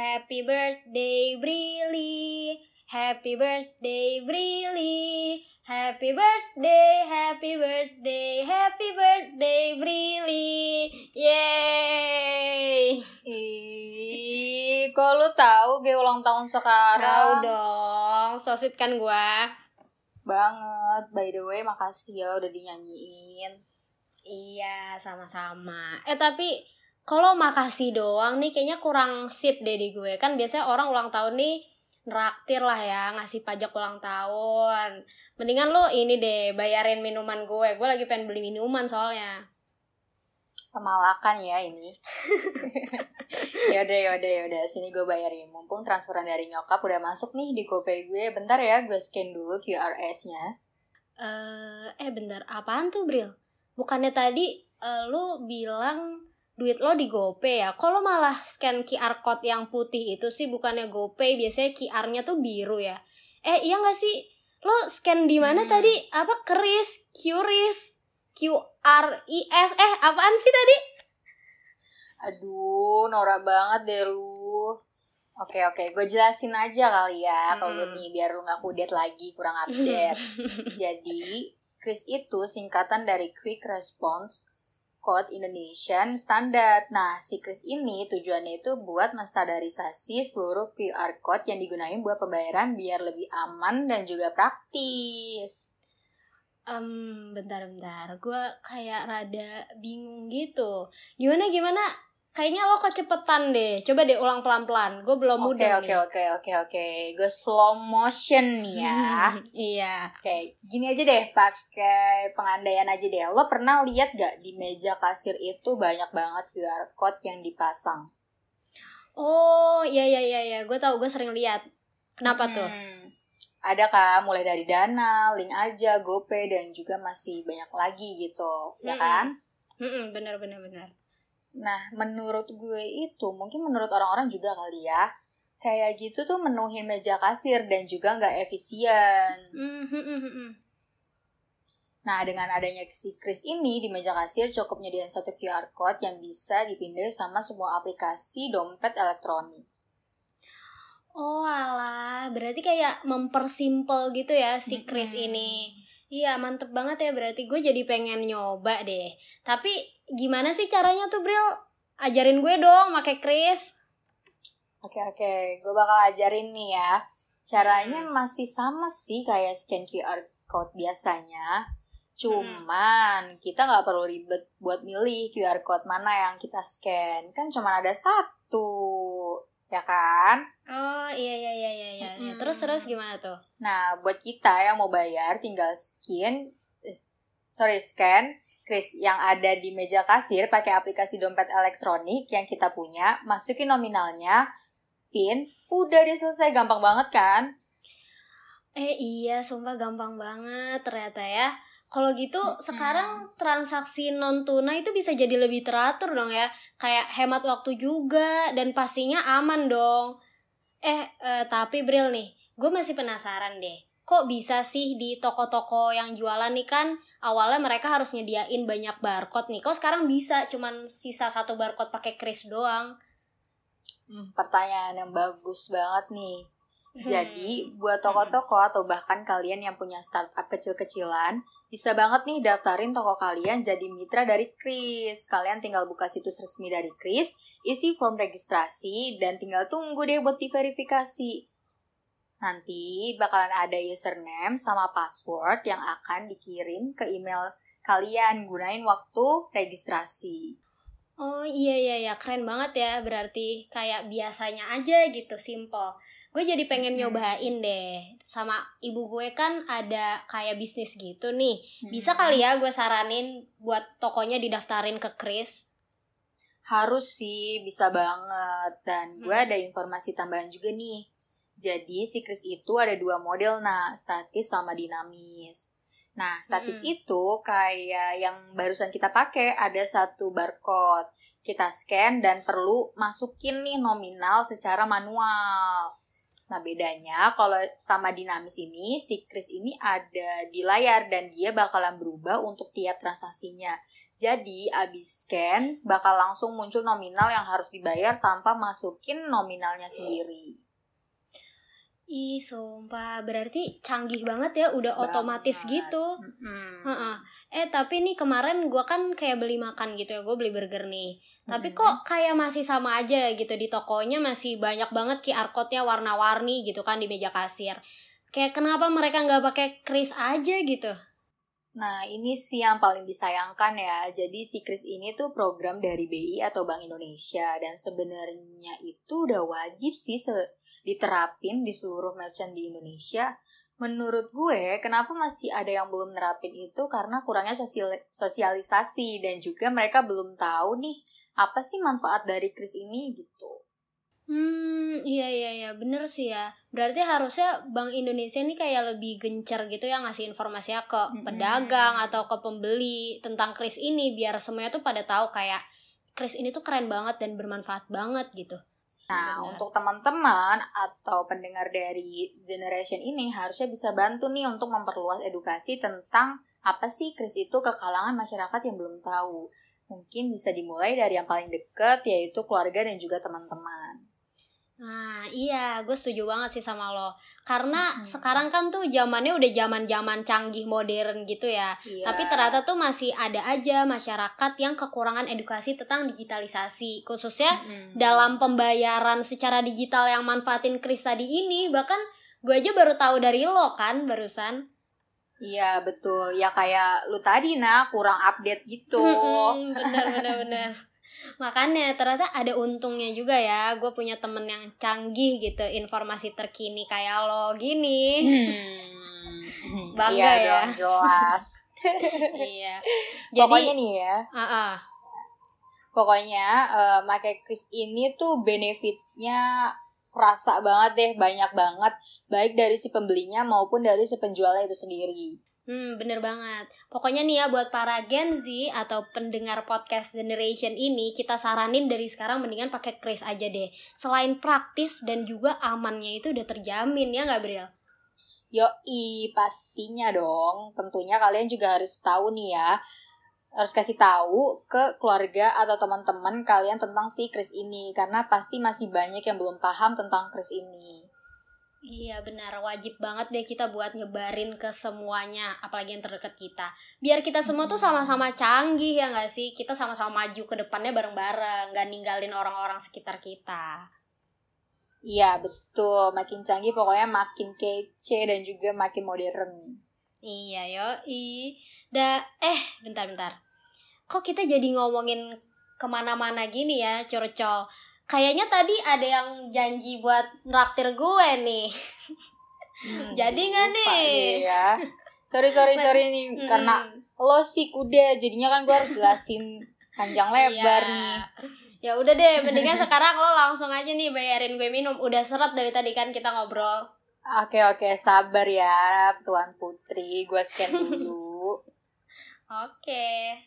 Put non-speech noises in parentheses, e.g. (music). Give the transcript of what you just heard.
Happy birthday, Brilly. Happy birthday, Brilly. Happy birthday, happy birthday, happy birthday, Brilly. Yeay. Ih, kok lu tahu gue ulang tahun Tahu sekarang? dong, sosit kan gua. Banget. By the way, makasih ya udah dinyanyiin. Iya, sama-sama. Eh tapi kalau makasih doang nih kayaknya kurang sip deh di gue. Kan biasanya orang ulang tahun nih neraktir lah ya, ngasih pajak ulang tahun. Mendingan lo ini deh, bayarin minuman gue. Gue lagi pengen beli minuman soalnya. Pemalakan ya ini. (laughs) yaudah, yaudah, yaudah. Sini gue bayarin. Mumpung transferan dari nyokap udah masuk nih di GoPay gue. Bentar ya, gue scan dulu QRS-nya. Eh, eh bentar, apaan tuh Bril? Bukannya tadi eh, lu bilang duit lo di GoPay ya? Lo malah scan QR code yang putih itu sih? Bukannya GoPay, biasanya QR-nya tuh biru ya? Eh, iya nggak sih? Lo scan di mana Hmm. tadi? Apa keris? QRIS? QRIS? Eh, apaan sih tadi? Aduh, norak banget deh lu. Oke, oke. Gue jelasin aja kali ya. Kalau Hmm. nih, biar lu gak kudet lagi, kurang (laughs) update. Jadi, KRIS itu singkatan dari Quick Response Code Indonesian Standard. Nah, si KRIS ini tujuannya itu buat menstandarisasi seluruh QR code yang digunakan buat pembayaran biar lebih aman dan juga praktis. Em, bentar-bentar, gue kayak rada bingung gitu. Gimana gimana? Kayaknya lo kecepetan deh. Coba deh ulang pelan-pelan. Gue belum Oke, mudah oke, nih. oke, oke, oke. Gue slow motion nih ya. (laughs) iya. Oke, gini aja deh, pakai pengandaian aja deh. Lo pernah lihat gak di meja kasir itu banyak banget QR code yang dipasang? Oh, iya iya iya iya. Gue tahu, gue sering lihat. Kenapa tuh? Hmm, Ada kan, mulai dari Dana, Link aja, GoPay, dan juga masih banyak lagi gitu, ya Mm-mm. kan? Mm-mm, bener bener bener. Nah, menurut gue itu, mungkin menurut orang-orang juga kali ya, kayak gitu tuh menuhin meja kasir dan juga nggak efisien. Mm, mm, mm, mm, mm. Nah, dengan adanya si Kris ini di meja kasir cukup nyediain satu QR code yang bisa dipindah sama semua aplikasi dompet elektronik. Oh alah, berarti kayak mempersimpel gitu ya si Chris Mm-mm. ini. Iya, mantep banget ya berarti gue jadi pengen nyoba deh. Tapi gimana sih caranya tuh Bril? Ajarin gue dong pakai Chris. Oke, oke. Gue bakal ajarin nih ya. Caranya masih sama sih kayak scan QR code biasanya. Cuman kita nggak perlu ribet buat milih QR code mana yang kita scan. Kan cuma ada satu. Ya kan? Oh iya iya iya iya iya. Mm-mm. Terus terus gimana tuh? Nah, buat kita yang mau bayar tinggal scan sorry, scan Kris yang ada di meja kasir pakai aplikasi dompet elektronik yang kita punya, masukin nominalnya, PIN, udah deh selesai, gampang banget kan? Eh iya, sumpah gampang banget ternyata ya. Kalau gitu sekarang transaksi non tunai itu bisa jadi lebih teratur dong ya. Kayak hemat waktu juga dan pastinya aman dong. Eh, eh tapi Bril nih, gue masih penasaran deh. Kok bisa sih di toko-toko yang jualan nih kan awalnya mereka harus nyediain banyak barcode nih. Kok sekarang bisa cuman sisa satu barcode pakai kris doang? Hmm, pertanyaan yang bagus banget nih. Hmm. Jadi, buat toko-toko atau bahkan kalian yang punya startup kecil-kecilan, bisa banget nih daftarin toko kalian jadi mitra dari Kris. Kalian tinggal buka situs resmi dari Kris, isi form registrasi, dan tinggal tunggu deh buat diverifikasi. Nanti bakalan ada username sama password yang akan dikirim ke email kalian gunain waktu registrasi. Oh iya iya iya keren banget ya berarti kayak biasanya aja gitu simple. gue jadi pengen nyobain deh sama ibu gue kan ada kayak bisnis gitu nih bisa kali ya gue saranin buat tokonya didaftarin ke Kris Harus sih, bisa banget. Dan gue Hmm. ada informasi tambahan juga nih. Jadi si Kris itu ada dua model nah, statis sama dinamis. Nah, statis Mm-mm. itu kayak yang barusan kita pakai ada satu barcode. Kita scan dan perlu masukin nih nominal secara manual. Nah, bedanya kalau sama dinamis ini, si Kris ini ada di layar dan dia bakalan berubah untuk tiap transaksinya. Jadi, abis scan, bakal langsung muncul nominal yang harus dibayar tanpa masukin nominalnya sendiri. Ih sumpah berarti canggih banget ya udah otomatis Banget. gitu Mm-mm. Heeh. Eh tapi nih kemarin gue kan kayak beli makan gitu ya gue beli burger nih tapi Mhm. kok kayak masih sama aja gitu di tokonya masih banyak banget QR code-nya warna-warni gitu kan di meja kasir kayak kenapa mereka nggak pakai kris aja gitu Nah, ini sih yang paling disayangkan ya. Jadi si Kris ini tuh program dari BI atau Bank Indonesia dan sebenarnya itu udah wajib sih se- diterapin di seluruh merchant di Indonesia. Menurut gue, kenapa masih ada yang belum nerapin itu karena kurangnya sosial- sosialisasi dan juga mereka belum tahu nih apa sih manfaat dari Kris ini gitu. Hmm, iya iya iya, bener sih ya. Berarti harusnya Bank Indonesia ini kayak lebih gencar gitu ya ngasih informasinya ke Mm-mm. pedagang atau ke pembeli tentang kris ini biar semuanya tuh pada tahu kayak kris ini tuh keren banget dan bermanfaat banget gitu. Nah, Benar. untuk teman-teman atau pendengar dari generation ini harusnya bisa bantu nih untuk memperluas edukasi tentang apa sih kris itu ke kalangan masyarakat yang belum tahu. Mungkin bisa dimulai dari yang paling deket, yaitu keluarga dan juga teman-teman. Nah, iya, gue setuju banget sih sama lo. Karena Mm-mm. sekarang kan tuh zamannya udah zaman-zaman canggih modern gitu ya. Iya. Tapi ternyata tuh masih ada aja masyarakat yang kekurangan edukasi tentang digitalisasi, khususnya Mm-mm. dalam pembayaran secara digital yang manfaatin kris tadi ini bahkan gue aja baru tahu dari lo kan barusan Iya, betul. Ya kayak lu tadi, nah, kurang update gitu. Mm-mm, bener bener bener (laughs) makanya ternyata ada untungnya juga ya gue punya temen yang canggih gitu informasi terkini kayak lo gini Hmm. (laughs) Bangga iya ya. dong, jelas. (laughs) iya (laughs) Pokoknya jadi nih ya, ah ah. Pokoknya eh pakai kris ini tuh benefitnya kerasa banget deh, banyak banget. Baik dari si pembelinya maupun dari si penjualnya itu sendiri. Hmm, bener banget. Pokoknya nih ya buat para Gen Z atau pendengar podcast generation ini, kita saranin dari sekarang mendingan pakai kris aja deh. Selain praktis dan juga amannya itu udah terjamin ya nggak Bril? Yoi, pastinya dong. Tentunya kalian juga harus tahu nih ya. Harus kasih tahu ke keluarga atau teman-teman kalian tentang si kris ini. Karena pasti masih banyak yang belum paham tentang kris ini. Iya benar, wajib banget deh kita buat nyebarin ke semuanya, apalagi yang terdekat kita. Biar kita semua tuh sama-sama canggih ya nggak sih? Kita sama-sama maju ke depannya bareng-bareng, nggak ninggalin orang-orang sekitar kita. Iya, betul. Makin canggih pokoknya makin kece dan juga makin modern. Iya yoi. Da, eh bentar-bentar. Kok kita jadi ngomongin ke mana-mana gini ya, curcol? Kayaknya tadi ada yang janji buat nraktir gue nih. Hmm, Jadi nggak nih? ya. Sorry, sorry, (laughs) sorry nih. Hmm. Karena lo sih kuda, jadinya kan gue harus jelasin panjang lebar Iya. nih. Ya udah deh, (laughs) mendingan sekarang lo langsung aja nih bayarin gue minum. Udah seret dari tadi kan kita ngobrol. Oke, oke. Sabar ya, Tuan Putri. Gue scan dulu. (laughs) Oke.